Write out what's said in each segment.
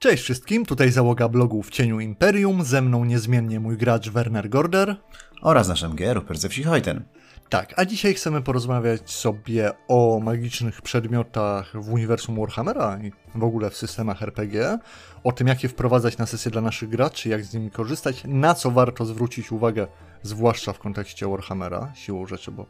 Cześć wszystkim, tutaj załoga blogu w cieniu Imperium, ze mną niezmiennie mój gracz Werner Gorder. Oraz nasz MG Rupert ze wsi Hojten. Tak, a dzisiaj chcemy porozmawiać sobie o magicznych przedmiotach w uniwersum Warhammera i w ogóle w systemach RPG, o tym jak je wprowadzać na sesję dla naszych graczy, jak z nimi korzystać, na co warto zwrócić uwagę, zwłaszcza w kontekście Warhammera, siłą rzeczy, bo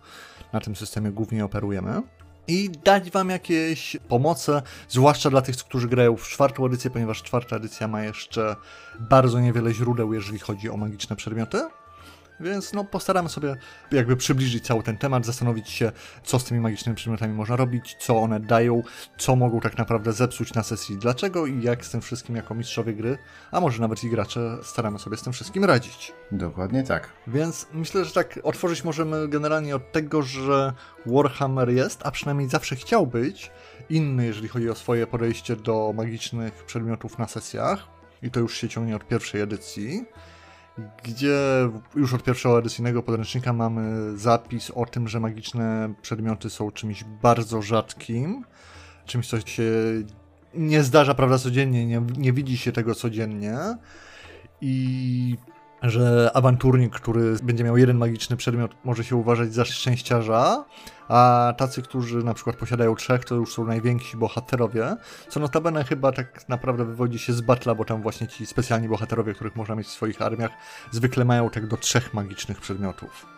na tym systemie głównie operujemy i dać wam jakieś pomoce, zwłaszcza dla tych, którzy grają w czwartą edycję, ponieważ czwarta edycja ma jeszcze bardzo niewiele źródeł, jeżeli chodzi o magiczne przedmioty. Więc no, postaramy sobie jakby przybliżyć cały ten temat, zastanowić się, co z tymi magicznymi przedmiotami można robić, co one dają, co mogą tak naprawdę zepsuć na sesji, dlaczego i jak z tym wszystkim jako mistrzowie gry, a może nawet i gracze staramy sobie z tym wszystkim radzić. Dokładnie tak. Więc myślę, że tak otworzyć możemy generalnie od tego, że Warhammer jest, a przynajmniej zawsze chciał być, inny, jeżeli chodzi o swoje podejście do magicznych przedmiotów na sesjach. I to już się ciągnie od pierwszej edycji gdzie już od pierwszego edycyjnego podręcznika mamy zapis o tym, że magiczne przedmioty są czymś bardzo rzadkim, czymś, co się nie zdarza, prawda, codziennie, nie, nie widzi się tego codziennie. I że awanturnik, który będzie miał jeden magiczny przedmiot, może się uważać za szczęściarza, a tacy, którzy na przykład posiadają trzech, to już są najwięksi bohaterowie, co notabene chyba tak naprawdę wywodzi się z Batla, bo tam właśnie ci specjalni bohaterowie, których można mieć w swoich armiach, zwykle mają tak do trzech magicznych przedmiotów.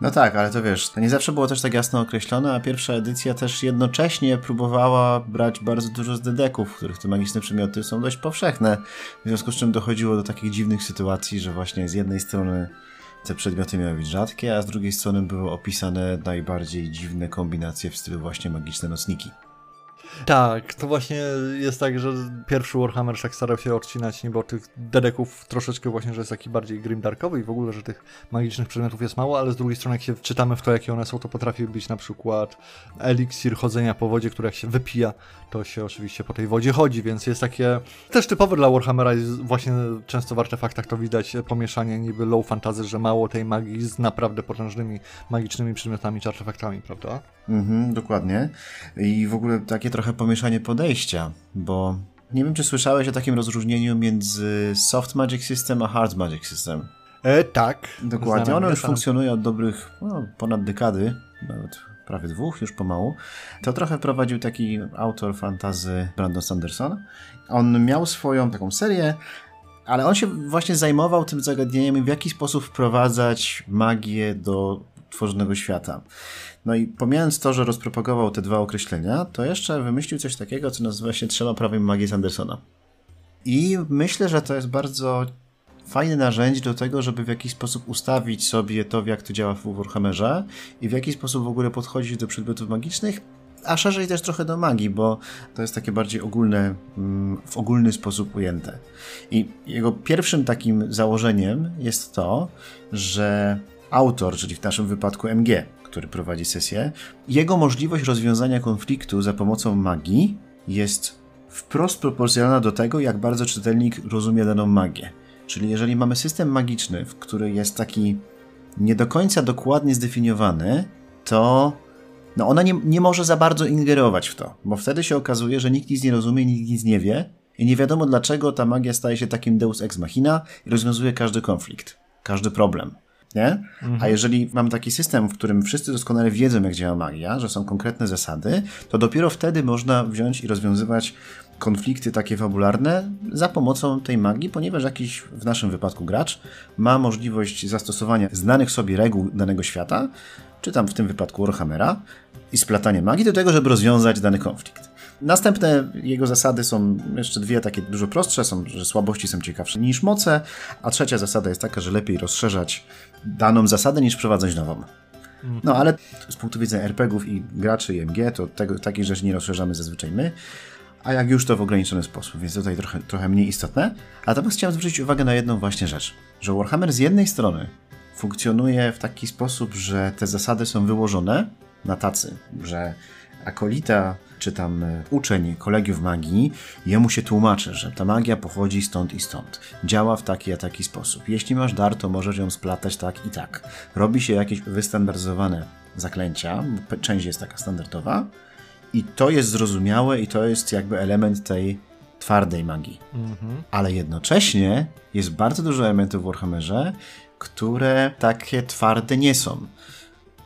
No tak, ale to wiesz, to nie zawsze było też tak jasno określone, a pierwsza edycja też jednocześnie próbowała brać bardzo dużo z dedeków, których te magiczne przedmioty są dość powszechne, w związku z czym dochodziło do takich dziwnych sytuacji, że właśnie z jednej strony te przedmioty miały być rzadkie, a z drugiej strony były opisane najbardziej dziwne kombinacje w stylu właśnie magiczne nocniki. Tak, to właśnie jest tak, że pierwszy Warhammer tak starał się odcinać niby tych dedeków troszeczkę właśnie, że jest taki bardziej grimdarkowy i w ogóle, że tych magicznych przedmiotów jest mało, ale z drugiej strony jak się wczytamy w to, jakie one są, to potrafi być na przykład eliksir chodzenia po wodzie, który jak się wypija, to się oczywiście po tej wodzie chodzi, więc jest takie też typowe dla Warhammera jest właśnie często w artefaktach to widać pomieszanie niby low fantasy, że mało tej magii z naprawdę potężnymi magicznymi przedmiotami czy artefaktami, prawda? Mhm, dokładnie. I w ogóle takie trochę pomieszanie podejścia, bo nie wiem, czy słyszałeś o takim rozróżnieniu między Soft Magic System a Hard Magic System. E, tak. Dokładnie. Ono już funkcjonuje od dobrych no, ponad dekady, nawet prawie dwóch już pomału. To trochę prowadził taki autor fantazy Brandon Sanderson. On miał swoją taką serię, ale on się właśnie zajmował tym zagadnieniem, w jaki sposób wprowadzać magię do tworzonego świata. No i pomijając to, że rozpropagował te dwa określenia, to jeszcze wymyślił coś takiego, co nazywa się trzema prawem magii Sandersona. I myślę, że to jest bardzo fajne narzędzie do tego, żeby w jakiś sposób ustawić sobie to, jak to działa w Warhammerze i w jaki sposób w ogóle podchodzić do przedmiotów magicznych, a szerzej też trochę do magii, bo to jest takie bardziej ogólne, mm, w ogólny sposób ujęte. I jego pierwszym takim założeniem jest to, że autor, czyli w naszym wypadku MG, który prowadzi sesję, jego możliwość rozwiązania konfliktu za pomocą magii jest wprost proporcjonalna do tego, jak bardzo czytelnik rozumie daną magię. Czyli jeżeli mamy system magiczny, w który jest taki nie do końca dokładnie zdefiniowany, to no ona nie, nie może za bardzo ingerować w to, bo wtedy się okazuje, że nikt nic nie rozumie, nikt nic nie wie i nie wiadomo dlaczego ta magia staje się takim deus ex machina i rozwiązuje każdy konflikt, każdy problem nie? Mhm. A jeżeli mamy taki system, w którym wszyscy doskonale wiedzą, jak działa magia, że są konkretne zasady, to dopiero wtedy można wziąć i rozwiązywać konflikty takie fabularne za pomocą tej magii, ponieważ jakiś, w naszym wypadku gracz, ma możliwość zastosowania znanych sobie reguł danego świata, czy tam w tym wypadku Warhammera, i splatania magii do tego, żeby rozwiązać dany konflikt. Następne jego zasady są jeszcze dwie takie dużo prostsze, są, że słabości są ciekawsze niż moce, a trzecia zasada jest taka, że lepiej rozszerzać daną zasadę niż wprowadzać nową. No ale z punktu widzenia RPGów i graczy i MG, to tego, takich rzeczy nie rozszerzamy zazwyczaj my, a jak już to w ograniczony sposób, więc tutaj trochę, trochę mniej istotne. Natomiast chciałem zwrócić uwagę na jedną właśnie rzecz, że Warhammer z jednej strony funkcjonuje w taki sposób, że te zasady są wyłożone na tacy, że akolita czy tam e, uczeń kolegiów magii, jemu się tłumaczy, że ta magia pochodzi stąd i stąd. Działa w taki a taki sposób. Jeśli masz dar, to możesz ją splatać tak i tak. Robi się jakieś wystandaryzowane zaklęcia, część jest taka standardowa i to jest zrozumiałe i to jest jakby element tej twardej magii. Mhm. Ale jednocześnie jest bardzo dużo elementów w Warhammerze, które takie twarde nie są.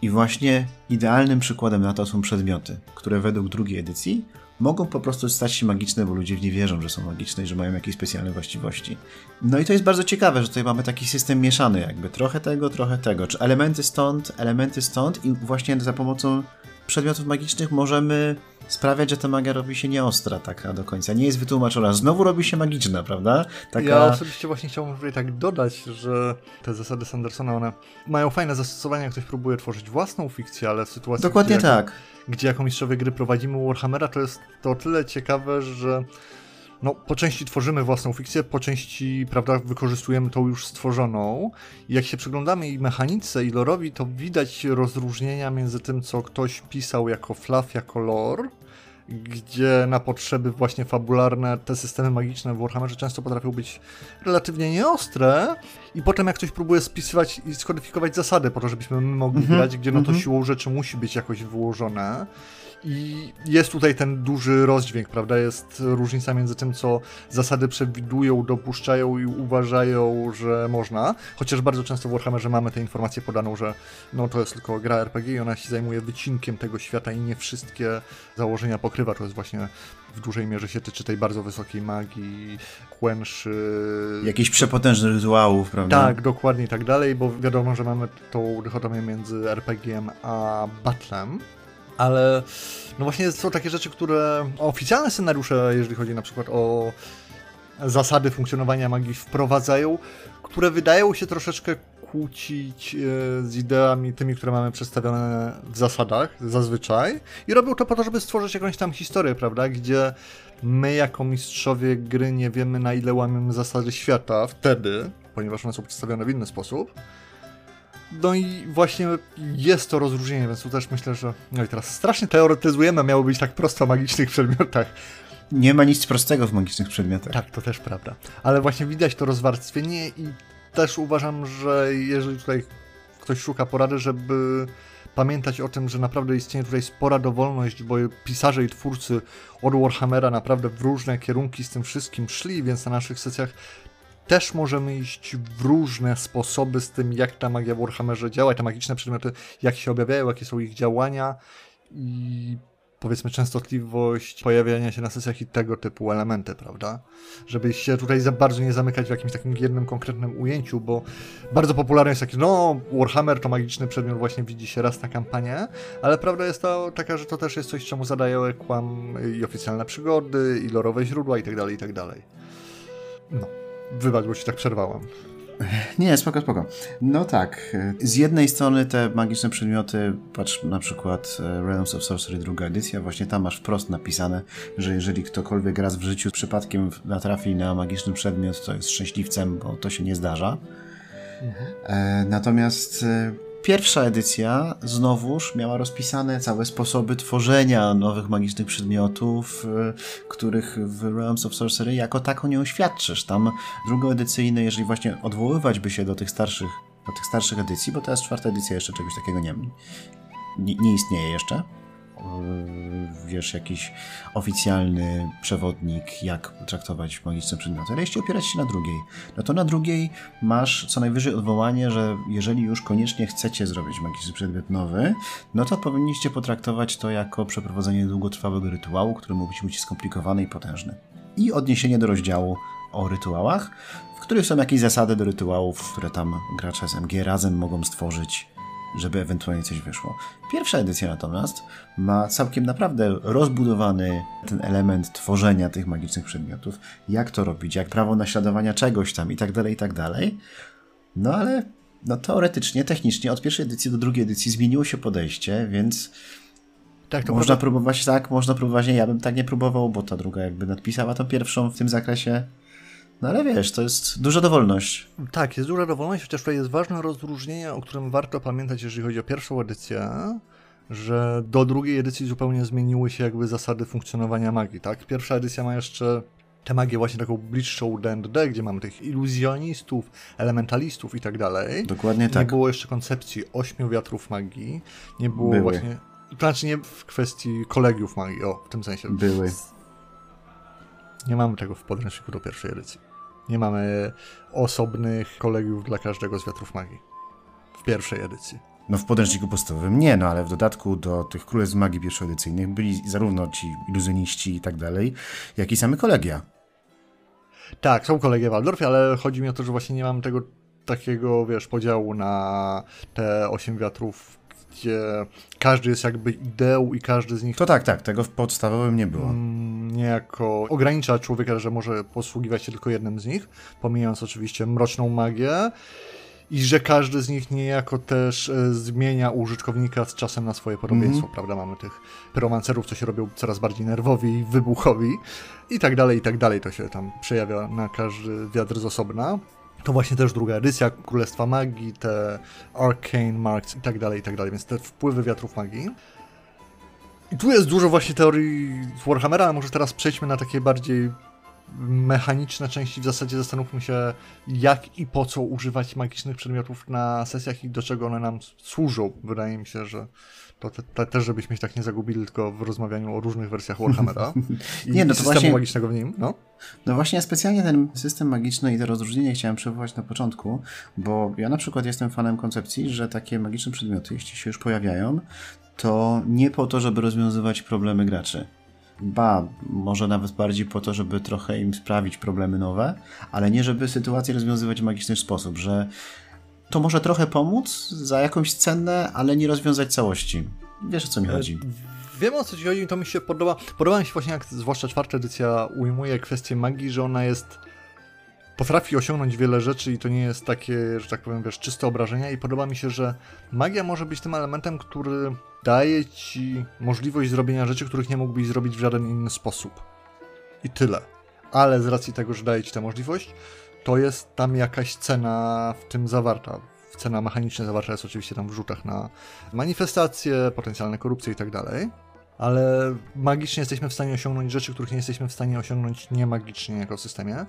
I właśnie idealnym przykładem na to są przedmioty, które według drugiej edycji mogą po prostu stać się magiczne, bo ludzie w nie wierzą, że są magiczne i że mają jakieś specjalne właściwości. No i to jest bardzo ciekawe, że tutaj mamy taki system mieszany, jakby trochę tego, trochę tego. Czy elementy stąd, elementy stąd i właśnie za pomocą przedmiotów magicznych możemy sprawiać, że ta magia robi się nieostra taka do końca. Nie jest wytłumaczona. Znowu robi się magiczna, prawda? Taka... Ja osobiście właśnie chciałbym tutaj tak dodać, że te zasady Sandersona, one mają fajne zastosowania, jak ktoś próbuje tworzyć własną fikcję, ale w sytuacji, Dokładnie gdzie, tak. gdzie jako mistrzowie gry prowadzimy Warhammera, to jest to o tyle ciekawe, że no, po części tworzymy własną fikcję, po części, prawda, wykorzystujemy tą już stworzoną. I jak się przyglądamy i mechanice, i lorowi, to widać rozróżnienia między tym, co ktoś pisał jako fluff, jako lore, gdzie na potrzeby właśnie fabularne te systemy magiczne w Warhammerze często potrafią być relatywnie nieostre i potem jak ktoś próbuje spisywać i skodyfikować zasady po to, żebyśmy mogli mm -hmm, grać, gdzie no to mm -hmm. siłą rzeczy musi być jakoś wyłożone, i jest tutaj ten duży rozdźwięk, prawda? Jest różnica między tym, co zasady przewidują, dopuszczają i uważają, że można. Chociaż bardzo często w Warhammerze mamy tę informację podaną, że no to jest tylko gra RPG i ona się zajmuje wycinkiem tego świata i nie wszystkie założenia pokrywa. To jest właśnie w dużej mierze się tyczy tej bardzo wysokiej magii, kłęszy. Jakichś przepotężnych rytuałów, prawda? Tak, dokładnie i tak dalej, bo wiadomo, że mamy tą dychotomię między RPG-iem a battlem ale no właśnie są takie rzeczy, które oficjalne scenariusze, jeżeli chodzi na przykład o zasady funkcjonowania magii, wprowadzają, które wydają się troszeczkę kłócić e, z ideami tymi, które mamy przedstawione w zasadach zazwyczaj i robią to po to, żeby stworzyć jakąś tam historię, prawda, gdzie my jako mistrzowie gry nie wiemy na ile łamiemy zasady świata wtedy, ponieważ one są przedstawione w inny sposób, no i właśnie jest to rozróżnienie, więc tu też myślę, że. No i teraz strasznie teoretyzujemy, miało być tak prosto o magicznych przedmiotach. Nie ma nic prostego w magicznych przedmiotach. Tak, to też prawda. Ale właśnie widać to rozwarstwienie i też uważam, że jeżeli tutaj ktoś szuka porady, żeby pamiętać o tym, że naprawdę istnieje tutaj spora dowolność, bo pisarze i twórcy od Warhammera naprawdę w różne kierunki z tym wszystkim szli, więc na naszych sesjach też możemy iść w różne sposoby z tym, jak ta magia w Warhammerze działa, te magiczne przedmioty, jak się objawiają, jakie są ich działania i powiedzmy częstotliwość pojawiania się na sesjach i tego typu elementy, prawda? Żeby się tutaj za bardzo nie zamykać w jakimś takim jednym konkretnym ujęciu, bo bardzo popularne jest takie, no Warhammer to magiczny przedmiot właśnie widzi się raz na kampanię, ale prawda jest to taka, że to też jest coś, czemu zadają kłam i oficjalne przygody, i lorowe źródła i tak dalej, i tak. No. Wybacz, bo ci tak przerwałem. Nie, spoko, spoko. No tak, z jednej strony te magiczne przedmioty, patrz na przykład e, Realms of Sorcery druga edycja, właśnie tam masz wprost napisane, że jeżeli ktokolwiek raz w życiu przypadkiem natrafi na magiczny przedmiot, to jest szczęśliwcem, bo to się nie zdarza. Mhm. E, natomiast e, Pierwsza edycja znowuż miała rozpisane całe sposoby tworzenia nowych magicznych przedmiotów, y, których w Realms of Sorcery jako tako nie oświadczysz. Tam drugoedycyjne, jeżeli właśnie odwoływać by się do tych starszych, do tych starszych edycji, bo teraz czwarta edycja jeszcze czegoś takiego nie, nie, nie istnieje jeszcze, wiesz, jakiś oficjalny przewodnik, jak traktować magiczne przedmioty, ale jeśli opierać się na drugiej, no to na drugiej masz co najwyżej odwołanie, że jeżeli już koniecznie chcecie zrobić magiczny przedmiot nowy, no to powinniście potraktować to jako przeprowadzenie długotrwałego rytuału, który mógł być skomplikowany i potężny. I odniesienie do rozdziału o rytuałach, w których są jakieś zasady do rytuałów, które tam gracze SMG razem mogą stworzyć żeby ewentualnie coś wyszło. Pierwsza edycja natomiast ma całkiem naprawdę rozbudowany ten element tworzenia tych magicznych przedmiotów, jak to robić, jak prawo naśladowania czegoś tam i tak dalej, i tak dalej. No ale no teoretycznie, technicznie od pierwszej edycji do drugiej edycji zmieniło się podejście, więc tak, to można próbować tak, można próbować nie, ja bym tak nie próbował, bo ta druga jakby nadpisała tą pierwszą w tym zakresie no ale wiesz, to jest duża dowolność. Tak, jest duża dowolność, chociaż tutaj jest ważne rozróżnienie, o którym warto pamiętać, jeżeli chodzi o pierwszą edycję, że do drugiej edycji zupełnie zmieniły się jakby zasady funkcjonowania magii, tak? Pierwsza edycja ma jeszcze tę magię właśnie taką bliższą D&D, gdzie mamy tych iluzjonistów, elementalistów i tak dalej. Dokładnie tak. Nie było jeszcze koncepcji ośmiu wiatrów magii, nie było Były. właśnie... To znaczy nie w kwestii kolegiów magii, o, w tym sensie. Były. Nie mamy tego w podręczniku do pierwszej edycji. Nie mamy osobnych kolegiów dla każdego z wiatrów magii. W pierwszej edycji. No w podręczniku podstawowym nie, no ale w dodatku do tych Królestw Magii pierwszoedycyjnych byli zarówno ci iluzjoniści i tak dalej, jak i same kolegia. Tak, są kolegie w Waldorfie, ale chodzi mi o to, że właśnie nie mam tego takiego, wiesz, podziału na te osiem wiatrów, gdzie każdy jest jakby ideą i każdy z nich To tak, tak, tego w podstawowym nie było. mm, niejako ogranicza człowieka, że może posługiwać się tylko jednym z nich, pomijając oczywiście mroczną magię i że każdy z nich niejako też e, zmienia użytkownika z czasem na swoje podobieństwo, prawda? Mamy tych pyromancerów, co się robią coraz bardziej nerwowi i wybuchowi i tak dalej, i tak dalej. To się tam przejawia na każdy wiatr z osobna. To właśnie też druga edycja Królestwa Magii, te Arcane Marks i tak dalej, i tak dalej, więc te wpływy wiatrów magii. I tu jest dużo właśnie teorii Warhammera, ale może teraz przejdźmy na takie bardziej mechaniczne części. W zasadzie zastanówmy się, jak i po co używać magicznych przedmiotów na sesjach i do czego one nam służą. Wydaje mi się, że to te, te, też, żebyśmy się tak nie zagubili tylko w rozmawianiu o różnych wersjach Warhammera Nie, no to systemu właśnie- magicznego w nim. No. No właśnie ja specjalnie ten system magiczny i to rozróżnienie chciałem przywołać na początku, bo ja na przykład jestem fanem koncepcji, że takie magiczne przedmioty, jeśli się już pojawiają, to nie po to, żeby rozwiązywać problemy graczy. Ba, może nawet bardziej po to, żeby trochę im sprawić problemy nowe, ale nie żeby sytuację rozwiązywać w magiczny sposób, że to może trochę pomóc za jakąś cenę, ale nie rozwiązać całości. Wiesz o co mi chodzi? Wiem o co ci chodzi, to mi się podoba. Podoba mi się właśnie, jak zwłaszcza czwarta edycja ujmuje kwestię magii, że ona jest. Potrafi osiągnąć wiele rzeczy i to nie jest takie, że tak powiem, wiesz, czyste obrażenia. I podoba mi się, że magia może być tym elementem, który daje ci możliwość zrobienia rzeczy, których nie mógłbyś zrobić w żaden inny sposób. I tyle. Ale z racji tego, że daje ci tę możliwość, to jest tam jakaś cena w tym zawarta. Cena mechaniczna zawarta jest oczywiście tam w rzutach na manifestacje, potencjalne korupcje i tak dalej. Ale magicznie jesteśmy w stanie osiągnąć rzeczy, których nie jesteśmy w stanie osiągnąć niemagicznie jako systemie.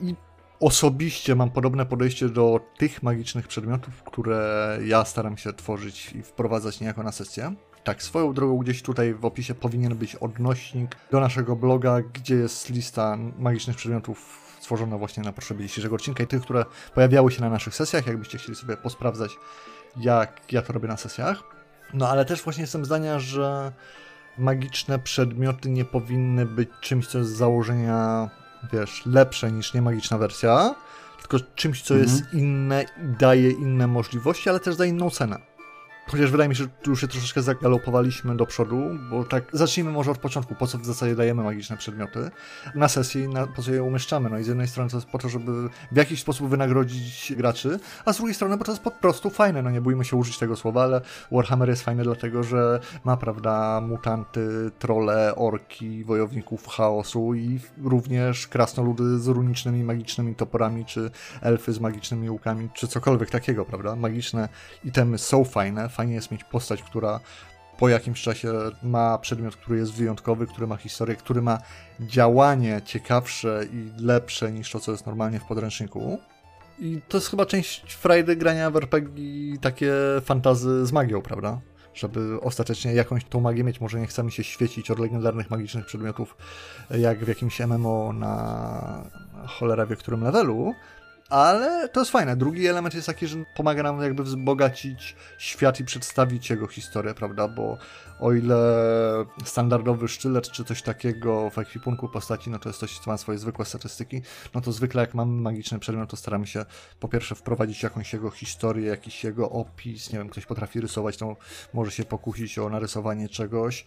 I osobiście mam podobne podejście do tych magicznych przedmiotów, które ja staram się tworzyć i wprowadzać niejako na sesję. Tak, swoją drogą gdzieś tutaj w opisie powinien być odnośnik do naszego bloga, gdzie jest lista magicznych przedmiotów stworzona właśnie na potrzeby dzisiejszego odcinka i tych, które pojawiały się na naszych sesjach, jakbyście chcieli sobie posprawdzać, jak ja to robię na sesjach. No ale też właśnie jestem zdania, że magiczne przedmioty nie powinny być czymś, co jest z założenia, wiesz, lepsze niż niemagiczna wersja, tylko czymś, co Mhm. jest inne i daje inne możliwości, ale też za inną cenę. Chociaż wydaje mi się, że tu już się troszeczkę zagalopowaliśmy do przodu, bo tak zacznijmy może od początku, po co w zasadzie dajemy magiczne przedmioty na sesji, na, po co je umieszczamy. No i z jednej strony to jest po to, żeby w jakiś sposób wynagrodzić graczy, a z drugiej strony, bo to jest po prostu fajne, no nie bójmy się użyć tego słowa, ale Warhammer jest fajny dlatego, że ma, prawda, mutanty, trole, orki, wojowników chaosu i również krasnoludy z runicznymi, magicznymi toporami, czy elfy z magicznymi łukami, czy cokolwiek takiego, prawda? Magiczne itemy są fajne, fajnie jest mieć postać, która po jakimś czasie ma przedmiot, który jest wyjątkowy, który ma historię, który ma działanie ciekawsze i lepsze niż to, co jest normalnie w podręczniku. I to jest chyba część frajdy grania w RPG takie fantazy z magią, prawda? Żeby ostatecznie jakąś tą magię mieć. Może nie chcemy się świecić od legendarnych magicznych przedmiotów, jak w jakimś MMO na cholera wie którym levelu, ale to jest fajne. Drugi element jest taki, że pomaga nam jakby wzbogacić świat i przedstawić jego historię, prawda? Bo o ile standardowy sztylet czy coś takiego w ekwipunku postaci, no to jest coś, co ma swoje zwykłe statystyki, no to zwykle jak mamy magiczny przedmiot, to staramy się po pierwsze wprowadzić jakąś jego historię, jakiś jego opis, nie wiem, ktoś potrafi rysować, to może się pokusić o narysowanie czegoś.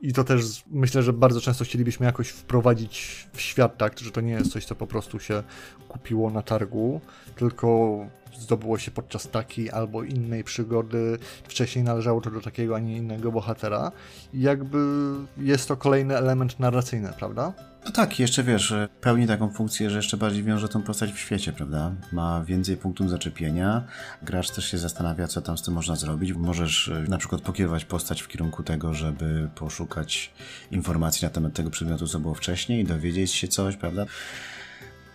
I to też myślę, że bardzo często chcielibyśmy jakoś wprowadzić w świat, tak, że to nie jest coś, co po prostu się kupiło na targu, tylko zdobyło się podczas takiej albo innej przygody. Wcześniej należało to do takiego, a nie innego bohatera. Jakby jest to kolejny element narracyjny, prawda? No tak, jeszcze wiesz, pełni taką funkcję, że jeszcze bardziej wiąże tą postać w świecie, prawda? Ma więcej punktów zaczepienia. Gracz też się zastanawia, co tam z tym można zrobić. Możesz e, na przykład pokierować postać w kierunku tego, żeby poszukać informacji na temat tego przedmiotu, co było wcześniej, dowiedzieć się coś, prawda?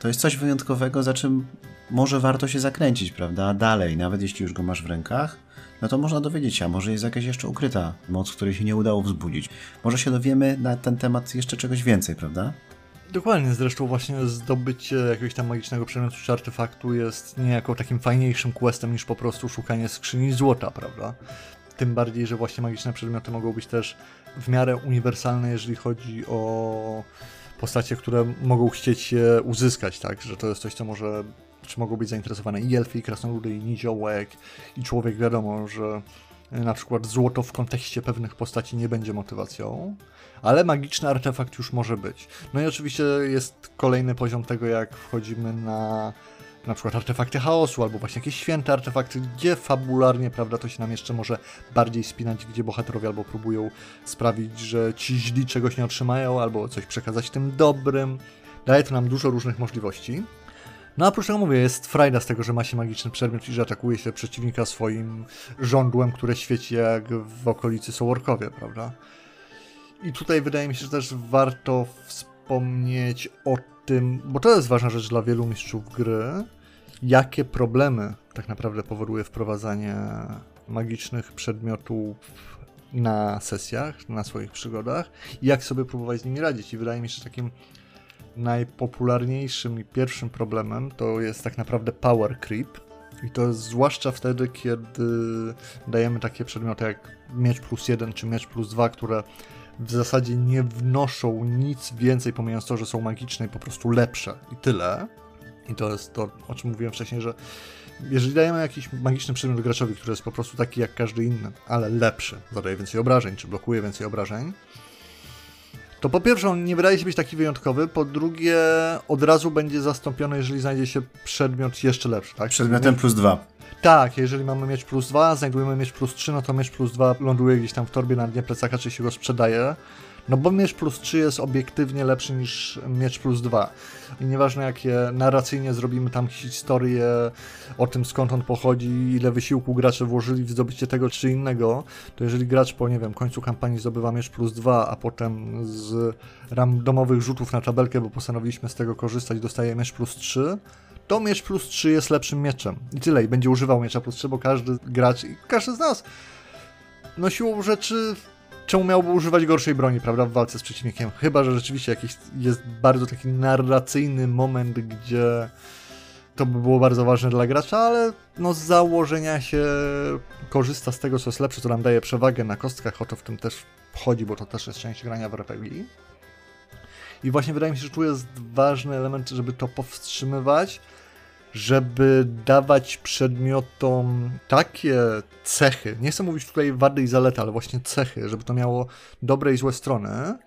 To jest coś wyjątkowego, za czym może warto się zakręcić, prawda? Dalej, nawet jeśli już go masz w rękach, no to można dowiedzieć się, a może jest jakaś jeszcze ukryta moc, której się nie udało wzbudzić. Może się dowiemy na ten temat jeszcze czegoś więcej, prawda? Dokładnie, zresztą właśnie zdobycie jakiegoś tam magicznego przedmiotu czy artefaktu jest niejako takim fajniejszym questem niż po prostu szukanie skrzyni złota, prawda? Tym bardziej, że właśnie magiczne przedmioty mogą być też w miarę uniwersalne, jeżeli chodzi o postacie, które mogą chcieć je uzyskać, tak? Że to jest coś, co może, czy mogą być zainteresowane i elfy, i krasnoludy, i niziołek, i człowiek wiadomo, że na przykład złoto w kontekście pewnych postaci nie będzie motywacją, ale magiczny artefakt już może być. No i oczywiście jest kolejny poziom tego, jak wchodzimy na na przykład artefakty chaosu, albo właśnie jakieś święte artefakty, gdzie fabularnie, prawda, to się nam jeszcze może bardziej spinać, gdzie bohaterowie albo próbują sprawić, że ci źli czegoś nie otrzymają, albo coś przekazać tym dobrym. Daje to nam dużo różnych możliwości. No a oprócz tego mówię, jest frajda z tego, że ma się magiczny przedmiot i że atakuje się przeciwnika swoim żądłem, które świeci jak w okolicy są orkowie, prawda? I tutaj wydaje mi się, że też warto wspomnieć o tym, bo to jest ważna rzecz dla wielu mistrzów gry, jakie problemy tak naprawdę powoduje wprowadzanie magicznych przedmiotów na sesjach, na swoich przygodach i jak sobie próbować z nimi radzić. I wydaje mi się, że takim najpopularniejszym i pierwszym problemem to jest tak naprawdę power creep. I to zwłaszcza wtedy, kiedy dajemy takie przedmioty jak miecz plus jeden czy miecz plus dwa, które w zasadzie nie wnoszą nic więcej, pomijając to, że są magiczne i po prostu lepsze i tyle. I to jest to, o czym mówiłem wcześniej, że jeżeli dajemy jakiś magiczny przedmiot graczowi, który jest po prostu taki jak każdy inny, ale lepszy, zadaje więcej obrażeń, czy blokuje więcej obrażeń, to po pierwsze on nie wydaje się być taki wyjątkowy, po drugie od razu będzie zastąpiony, jeżeli znajdzie się przedmiot jeszcze lepszy, tak? Przedmiotem plus dwa. Tak, jeżeli mamy mieć plus 2, znajdujemy mieć plus 3, no to mieć plus 2 ląduje gdzieś tam w torbie na dnie plecaka, czy się go sprzedaje. No bo miecz plus 3 jest obiektywnie lepszy niż miecz plus 2. I nieważne jakie narracyjnie zrobimy tam historię o tym skąd on pochodzi, ile wysiłku gracze włożyli w zdobycie tego czy innego, to jeżeli gracz po, nie wiem, końcu kampanii zdobywa miecz plus 2, a potem z randomowych rzutów na tabelkę, bo postanowiliśmy z tego korzystać, dostaje miecz plus 3, to miecz plus 3 jest lepszym mieczem. I tyle, i będzie używał miecza plus 3, bo każdy gracz i każdy z nas no siłą rzeczy czemu miałby używać gorszej broni, prawda, w walce z przeciwnikiem? Chyba, że rzeczywiście jakiś jest bardzo taki narracyjny moment, gdzie to by było bardzo ważne dla gracza, ale no z założenia się korzysta z tego, co jest lepsze, co nam daje przewagę na kostkach, o to w tym też wchodzi, bo to też jest część grania w RPG. I właśnie wydaje mi się, że tu jest ważny element, żeby to powstrzymywać, żeby dawać przedmiotom takie cechy, nie chcę mówić tutaj wady i zalety, ale właśnie cechy, żeby to miało dobre i złe strony,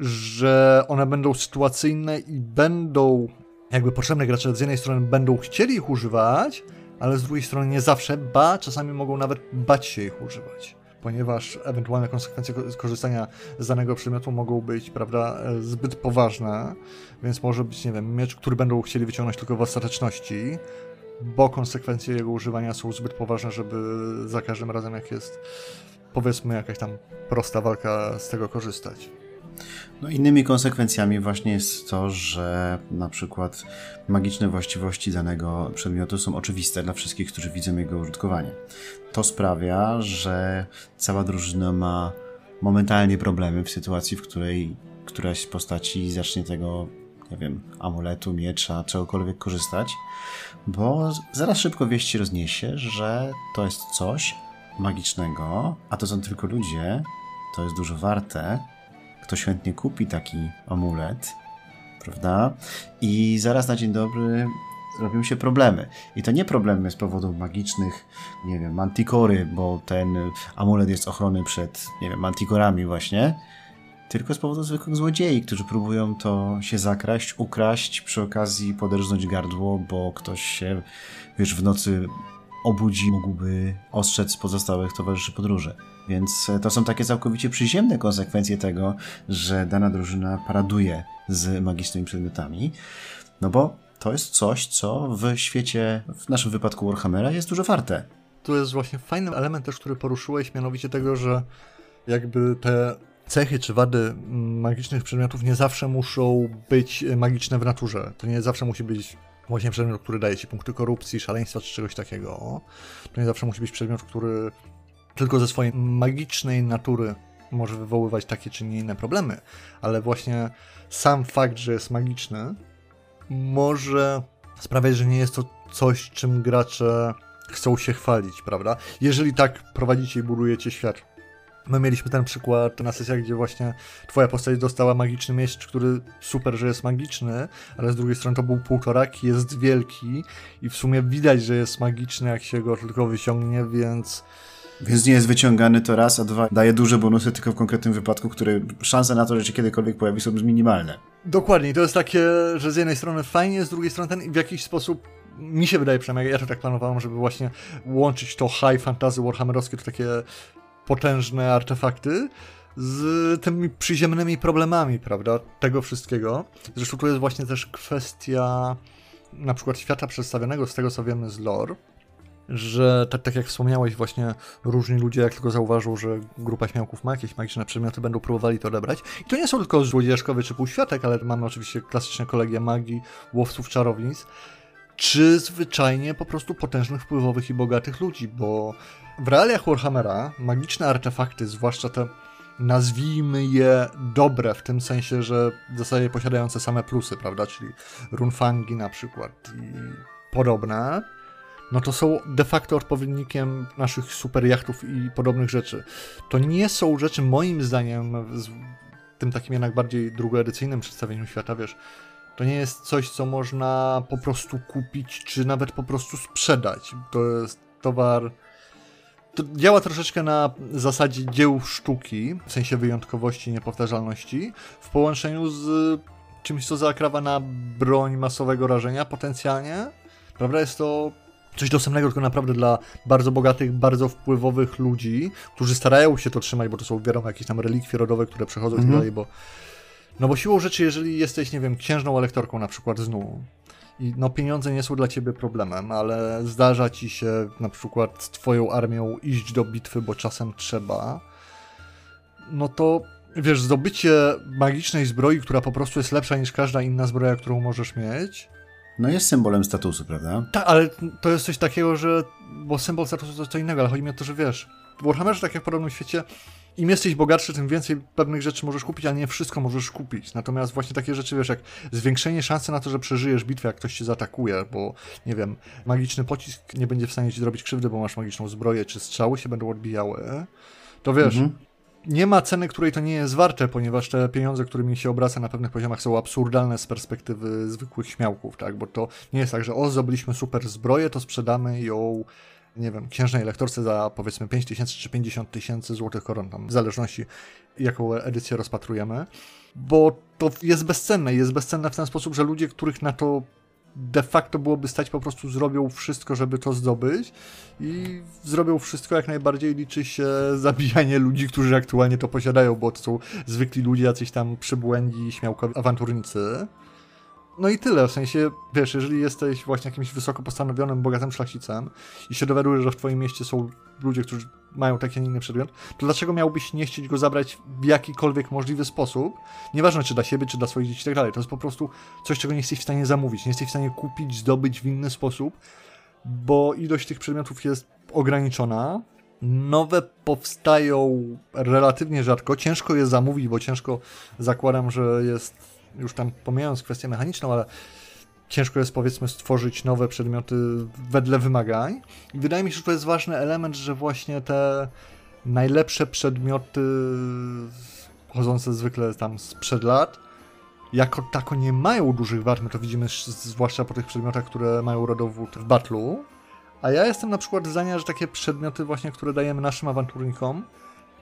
że one będą sytuacyjne i będą jakby potrzebne gracze z jednej strony będą chcieli ich używać, ale z drugiej strony nie zawsze, ba, czasami mogą nawet bać się ich używać ponieważ ewentualne konsekwencje korzystania z danego przedmiotu mogą być, prawda, e, zbyt poważne, więc może być, nie wiem, miecz, który będą chcieli wyciągnąć tylko w ostateczności, bo konsekwencje jego używania są zbyt poważne, żeby za każdym razem, jak jest, powiedzmy, jakaś tam prosta walka z tego korzystać. No innymi konsekwencjami właśnie jest to, że na przykład magiczne właściwości danego przedmiotu są oczywiste dla wszystkich, którzy widzą jego użytkowanie. To sprawia, że cała drużyna ma momentalnie problemy w sytuacji, w której któraś z postaci zacznie tego, nie wiem, amuletu, miecza, czegokolwiek korzystać, bo zaraz szybko wieści rozniesie, że to jest coś magicznego, a to są tylko ludzie, to jest dużo warte, ktoś chętnie kupi taki amulet, prawda? I zaraz na dzień dobry robią się problemy. I to nie problemy z powodu magicznych, nie wiem, mantikory, bo ten amulet jest ochrony przed, nie wiem, mantikorami właśnie, tylko z powodu zwykłych złodziei, którzy próbują to się zakraść, ukraść, przy okazji poderżnąć gardło, bo ktoś się, wiesz, w nocy obudzi, mógłby ostrzec pozostałych towarzyszy podróży. Więc e, to są takie całkowicie przyziemne konsekwencje tego, że dana drużyna paraduje z magicznymi przedmiotami. No bo to jest coś, co w świecie, w naszym wypadku Warhammera, jest dużo warte. Tu jest właśnie fajny element też, który poruszyłeś, mianowicie tego, że jakby te cechy czy wady magicznych przedmiotów nie zawsze muszą być magiczne w naturze. To nie zawsze musi być właśnie przedmiot, który daje ci punkty korupcji, szaleństwa czy czegoś takiego. To nie zawsze musi być przedmiot, który tylko ze swojej magicznej natury może wywoływać takie czy nie inne problemy, ale właśnie sam fakt, że jest magiczny, może sprawiać, że nie jest to coś, czym gracze chcą się chwalić, prawda? Jeżeli tak prowadzicie i budujecie świat. My mieliśmy ten przykład na sesjach, gdzie właśnie twoja postać dostała magiczny miecz, który super, że jest magiczny, ale z drugiej strony to był półtorak, jest wielki i w sumie widać, że jest magiczny, jak się go tylko wyciągnie, więc... Więc nie jest wyciągany to raz, a dwa daje duże bonusy tylko w konkretnym wypadku, które szanse na to, że się kiedykolwiek pojawi są minimalne. Dokładnie, to jest takie, że z jednej strony fajnie, z drugiej strony ten w jakiś sposób mi się wydaje przynajmniej, ja to tak planowałem, żeby właśnie łączyć to high fantasy warhammerowskie, to takie potężne artefakty z tymi przyziemnymi problemami, prawda, tego wszystkiego. Zresztą tu jest właśnie też kwestia na przykład świata przedstawionego z tego, co wiemy z lore, że tak, tak jak wspomniałeś, właśnie różni ludzie, jak tylko zauważą, że grupa śmiałków ma jakieś magiczne przedmioty, będą próbowali to odebrać. I to nie są tylko złodziejaszkowie czy półświatek, ale mamy oczywiście klasyczne kolegie magii, łowców czarownic, czy zwyczajnie po prostu potężnych, wpływowych i bogatych ludzi, bo w realiach Warhammera magiczne artefakty, zwłaszcza te nazwijmy je dobre, w tym sensie, że w zasadzie posiadające same plusy, prawda, czyli runfangi na przykład i podobne, no to są de facto odpowiednikiem naszych super jachtów i podobnych rzeczy. To nie są rzeczy, moim zdaniem, w tym takim jednak bardziej drugoedycyjnym przedstawieniu świata, wiesz, to nie jest coś, co można po prostu kupić, czy nawet po prostu sprzedać. To jest towar. To działa troszeczkę na zasadzie dzieł sztuki, w sensie wyjątkowości i niepowtarzalności, w połączeniu z czymś, co zakrawa na broń masowego rażenia potencjalnie. Prawda? Jest to coś dostępnego tylko naprawdę dla bardzo bogatych, bardzo wpływowych ludzi, którzy starają się to trzymać, bo to są wiadomo jakieś tam relikwie rodowe, które przechodzą mhm. dalej, bo no bo siłą rzeczy, jeżeli jesteś, nie wiem, księżną elektorką na przykład z NU i no pieniądze nie są dla ciebie problemem, ale zdarza ci się na przykład z twoją armią iść do bitwy, bo czasem trzeba, no to wiesz, zdobycie magicznej zbroi, która po prostu jest lepsza niż każda inna zbroja, którą możesz mieć, no jest symbolem statusu, prawda? Tak, ale to jest coś takiego, że. Bo symbol statusu to co innego, ale chodzi mi o to, że wiesz. W Warhammerze, tak jak w podobnym świecie, im jesteś bogatszy, tym więcej pewnych rzeczy możesz kupić, a nie wszystko możesz kupić. Natomiast właśnie takie rzeczy, wiesz, jak zwiększenie szansy na to, że przeżyjesz bitwę, jak ktoś cię zaatakuje, bo nie wiem, magiczny pocisk nie będzie w stanie ci zrobić krzywdy, bo masz magiczną zbroję, czy strzały się będą odbijały, to wiesz, mhm. nie ma ceny, której to nie jest warte, ponieważ te pieniądze, którymi się obraca na pewnych poziomach są absurdalne z perspektywy zwykłych śmiałków, tak? Bo to nie jest tak, że o, zdobyliśmy super zbroję, to sprzedamy ją nie wiem, księżnej lektorce za powiedzmy 5 tysięcy czy 50 tysięcy złotych koron, tam w zależności jaką edycję rozpatrujemy, bo to jest bezcenne. Jest bezcenne w ten sposób, że ludzie, których na to de facto byłoby stać, po prostu zrobią wszystko, żeby to zdobyć i zrobią wszystko, jak najbardziej liczy się zabijanie ludzi, którzy aktualnie to posiadają, bo to są zwykli ludzie, jacyś tam przybłędzi, śmiałkowi awanturnicy. No i tyle, w sensie, wiesz, jeżeli jesteś właśnie jakimś wysoko postanowionym, bogatym szlachcicem i się dowiadujesz, że w twoim mieście są ludzie, którzy mają taki, a nie inny przedmiot, to dlaczego miałbyś nie chcieć go zabrać w jakikolwiek możliwy sposób? Nieważne, czy dla siebie, czy dla swoich dzieci i tak dalej. To jest po prostu coś, czego nie jesteś w stanie zamówić, nie jesteś w stanie kupić, zdobyć w inny sposób, bo ilość tych przedmiotów jest ograniczona, nowe powstają relatywnie rzadko. Ciężko je zamówić, bo ciężko zakładam, że jest już tam pomijając kwestię mechaniczną, ale ciężko jest powiedzmy stworzyć nowe przedmioty wedle wymagań. I wydaje mi się, że to jest ważny element, że właśnie te najlepsze przedmioty chodzące zwykle tam sprzed lat, jako tako nie mają dużych wart, my to widzimy zwłaszcza po tych przedmiotach, które mają rodowód w battlu, a ja jestem na przykład zdania, że takie przedmioty właśnie, które dajemy naszym awanturnikom,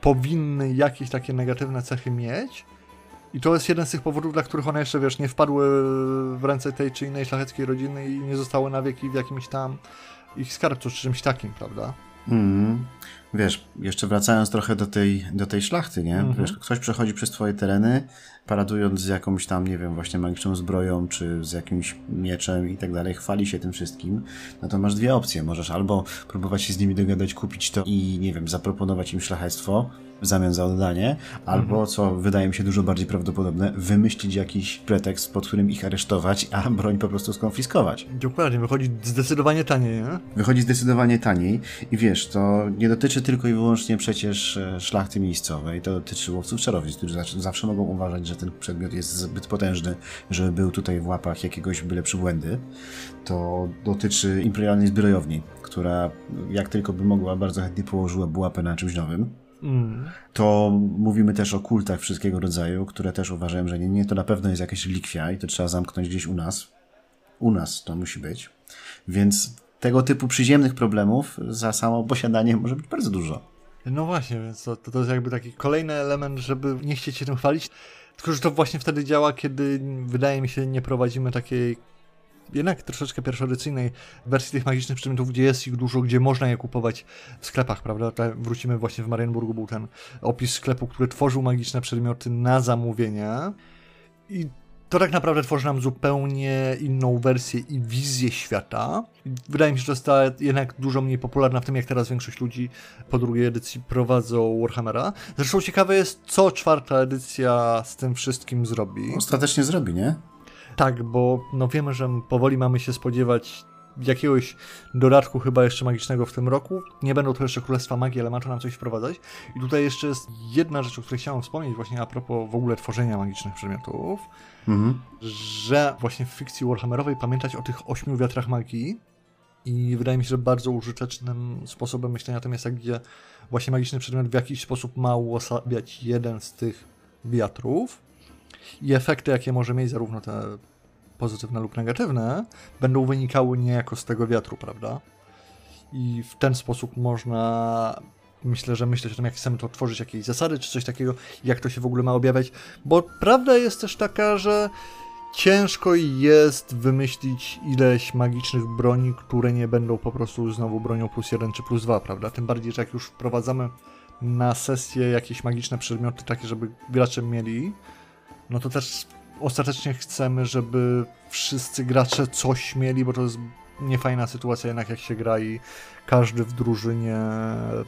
powinny jakieś takie negatywne cechy mieć, i to jest jeden z tych powodów, dla których one jeszcze, wiesz, nie wpadły w ręce tej czy innej szlacheckiej rodziny i nie zostały na wieki w jakimś tam ich skarbcu czy czymś takim, prawda? Mm. Wiesz, jeszcze wracając trochę do tej, do tej szlachty, nie? Mm -hmm. Wiesz, ktoś przechodzi przez twoje tereny, paradując z jakąś tam, nie wiem, właśnie magiczną zbroją, czy z jakimś mieczem i tak dalej, chwali się tym wszystkim, no to masz dwie opcje. Możesz albo próbować się z nimi dogadać, kupić to i, nie wiem, zaproponować im szlachectwo, w zamian za oddanie, albo, co wydaje mi się dużo bardziej prawdopodobne, wymyślić jakiś pretekst, pod którym ich aresztować, a broń po prostu skonfiskować. Dokładnie, wychodzi zdecydowanie taniej, nie? Wychodzi zdecydowanie taniej i wiesz, to nie dotyczy tylko i wyłącznie przecież e, szlachty miejscowej, to dotyczy łowców czarownic, którzy zawsze mogą uważać, że ten przedmiot jest zbyt potężny, żeby był tutaj w łapach jakiegoś byle przybłędy. To dotyczy imperialnej zbrojowni, która jak tylko by mogła, bardzo chętnie położyła łapę na czymś nowym. To mówimy też o kultach wszystkiego rodzaju, które też uważają, że nie, nie, to na pewno jest jakaś likwia i to trzeba zamknąć gdzieś u nas. U nas to musi być. Więc tego typu przyziemnych problemów za samo posiadanie może być bardzo dużo. No właśnie, więc to, to jest jakby taki kolejny element, żeby nie chcieć się tym chwalić. Tylko, że to właśnie wtedy działa, kiedy wydaje mi się nie prowadzimy takiej jednak troszeczkę pierwszoedycyjnej wersji tych magicznych przedmiotów, gdzie jest ich dużo, gdzie można je kupować w sklepach, prawda? Tak wrócimy właśnie w Marienburgu, był ten opis sklepu, który tworzył magiczne przedmioty na zamówienie i to tak naprawdę tworzy nam zupełnie inną wersję i wizję świata. Wydaje mi się, że została jednak dużo mniej popularna w tym, jak teraz większość ludzi po drugiej edycji prowadzą Warhammera. Zresztą ciekawe jest, co czwarta edycja z tym wszystkim zrobi. Ostatecznie zrobi, nie? Tak, bo no wiemy, że powoli mamy się spodziewać jakiegoś dodatku chyba jeszcze magicznego w tym roku. Nie będą to jeszcze Królestwa Magii, ale ma to nam coś wprowadzać. I tutaj jeszcze jest jedna rzecz, o której chciałem wspomnieć właśnie a propos w ogóle tworzenia magicznych przedmiotów, mhm. że właśnie w fikcji Warhammerowej pamiętać o tych ośmiu wiatrach magii i wydaje mi się, że bardzo użytecznym sposobem myślenia o tym jest, jak gdzie właśnie magiczny przedmiot w jakiś sposób ma uosabiać jeden z tych wiatrów i efekty, jakie może mieć zarówno te pozytywne lub negatywne, będą wynikały niejako z tego wiatru, prawda? I w ten sposób można myślę, że myśleć o tym, jak chcemy to tworzyć, jakieś zasady czy coś takiego, jak to się w ogóle ma objawiać, bo prawda jest też taka, że ciężko jest wymyślić ileś magicznych broni, które nie będą po prostu znowu bronią plus jeden czy plus dwa, prawda? Tym bardziej, że jak już wprowadzamy na sesję jakieś magiczne przedmioty, takie, żeby gracze mieli, no to też ostatecznie chcemy, żeby wszyscy gracze coś mieli, bo to jest niefajna sytuacja jednak jak się gra i każdy w drużynie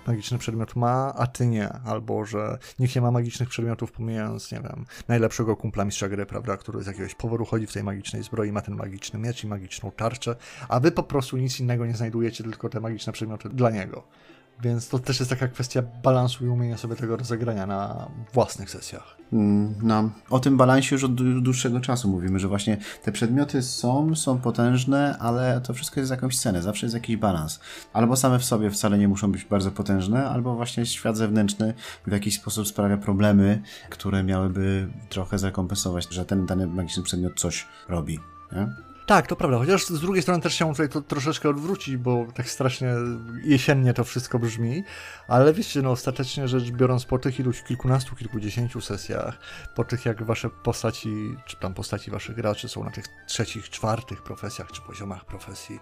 magiczny przedmiot ma, a ty nie. Albo, że nikt nie ma magicznych przedmiotów, pomijając, nie wiem, najlepszego kumpla mistrza gry, prawda, który z jakiegoś powodu chodzi w tej magicznej zbroi, ma ten magiczny miecz i magiczną tarczę, a wy po prostu nic innego nie znajdujecie, tylko te magiczne przedmioty dla niego. Więc to też jest taka kwestia balansu i umienia sobie tego rozegrania na własnych sesjach. Mm, no, o tym balansie już od dłuższego czasu mówimy, że właśnie te przedmioty są, są potężne, ale to wszystko jest jakąś cenę, zawsze jest jakiś balans. Albo same w sobie wcale nie muszą być bardzo potężne, albo właśnie świat zewnętrzny w jakiś sposób sprawia problemy, które miałyby trochę zakompensować, że ten dany magiczny przedmiot coś robi. Nie? Tak, to prawda, chociaż z drugiej strony też chciałbym tutaj to troszeczkę odwrócić, bo tak strasznie jesiennie to wszystko brzmi, ale wiecie, no ostatecznie rzecz biorąc po tych iluś kilkunastu, kilkudziesięciu sesjach, po tych jak wasze postaci, czy tam postaci waszych graczy są na tych trzecich, czwartych profesjach, czy poziomach profesji,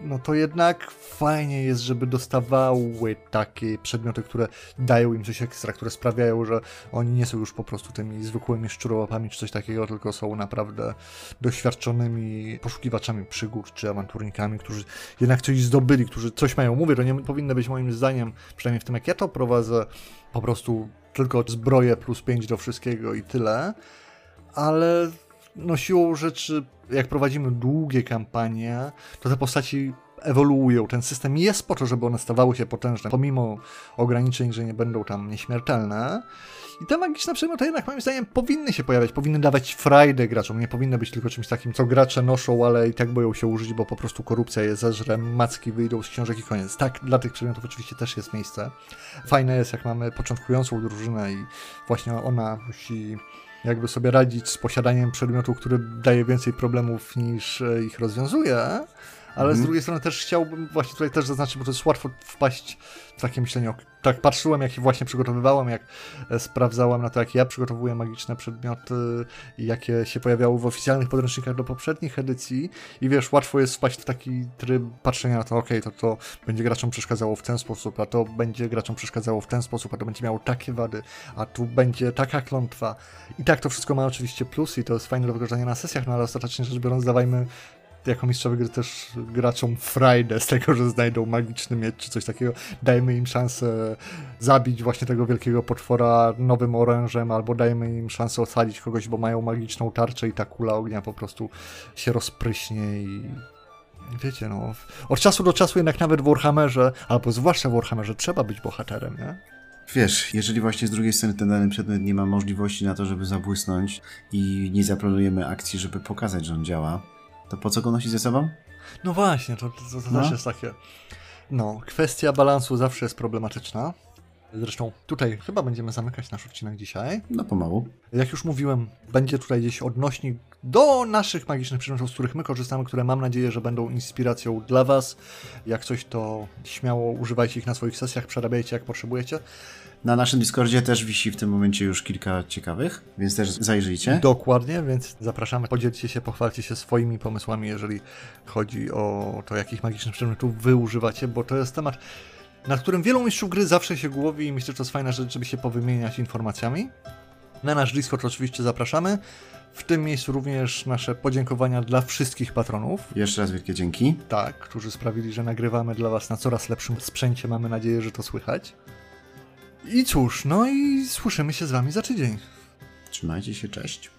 no to jednak fajnie jest, żeby dostawały takie przedmioty, które dają im coś ekstra, które sprawiają, że oni nie są już po prostu tymi zwykłymi szczurołapami czy coś takiego, tylko są naprawdę doświadczonymi poszukiwaczami przygód czy awanturnikami, którzy jednak coś zdobyli, którzy coś mają. Mówię, to nie powinno być moim zdaniem, przynajmniej w tym jak ja to prowadzę, po prostu tylko zbroje plus 5 do wszystkiego i tyle, ale no siłą rzeczy, jak prowadzimy długie kampanie, to te postaci ewoluują. Ten system jest po to, żeby one stawały się potężne, pomimo ograniczeń, że nie będą tam nieśmiertelne. I te magiczne przedmioty jednak moim zdaniem powinny się pojawiać, powinny dawać frajdę graczom, nie powinny być tylko czymś takim, co gracze noszą, ale i tak boją się użyć, bo po prostu korupcja je zeżre, macki wyjdą z książek i koniec. Tak, dla tych przedmiotów oczywiście też jest miejsce. Fajne jest, jak mamy początkującą drużynę i właśnie ona musi jakby sobie radzić z posiadaniem przedmiotu, który daje więcej problemów niż e, ich rozwiązuje, ale z mhm. drugiej strony też chciałbym właśnie tutaj też zaznaczyć, bo to jest łatwo wpaść w takie myślenie. Tak patrzyłem, jak właśnie przygotowywałem, jak e, sprawdzałem na to, jak ja przygotowuję magiczne przedmioty i jakie się pojawiały w oficjalnych podręcznikach do poprzednich edycji i wiesz, łatwo jest wpaść w taki tryb patrzenia na to, ok, to to będzie graczom przeszkadzało w ten sposób, a to będzie graczom przeszkadzało w ten sposób, a to będzie miało takie wady, a tu będzie taka klątwa. I tak to wszystko ma oczywiście plusy i to jest fajne do wykorzystania na sesjach, no ale ostatecznie rzecz biorąc, dawajmy jako mistrzowie gry też graczom frajdę z tego, że znajdą magiczny miecz czy coś takiego. Dajmy im szansę zabić właśnie tego wielkiego potwora nowym orężem, albo dajmy im szansę ocalić kogoś, bo mają magiczną tarczę i ta kula ognia po prostu się rozpryśnie i wiecie, no, od czasu do czasu jednak nawet w Warhammerze, albo zwłaszcza w Warhammerze trzeba być bohaterem, nie? Wiesz, jeżeli właśnie z drugiej strony ten dany przedmiot nie ma możliwości na to, żeby zabłysnąć i nie zaplanujemy akcji, żeby pokazać, że on działa, to po co go nosić ze sobą? No właśnie, to, to, to No. też jest takie. No, kwestia balansu zawsze jest problematyczna. Zresztą tutaj chyba będziemy zamykać nasz odcinek dzisiaj. No pomału. Jak już mówiłem, będzie tutaj gdzieś odnośnik do naszych magicznych przedmiotów, z których my korzystamy, które mam nadzieję, że będą inspiracją dla Was. Jak coś, to śmiało używajcie ich na swoich sesjach, przerabiajcie jak potrzebujecie. Na naszym Discordzie też wisi w tym momencie już kilka ciekawych, więc też zajrzyjcie. Dokładnie, więc zapraszamy, podzielcie się, pochwalcie się swoimi pomysłami, jeżeli chodzi o to, jakich magicznych przedmiotów wy używacie, bo to jest temat, nad którym wielu mistrzów gry zawsze się głowi i myślę, że to jest fajna rzecz, żeby się powymieniać informacjami. Na nasz Discord oczywiście zapraszamy. W tym miejscu również nasze podziękowania dla wszystkich patronów, Jeszcze raz wielkie dzięki. tak, którzy sprawili, że nagrywamy dla Was na coraz lepszym sprzęcie. Mamy nadzieję, że to słychać. I cóż, no i słyszymy się z Wami za tydzień. Trzymajcie się, cześć.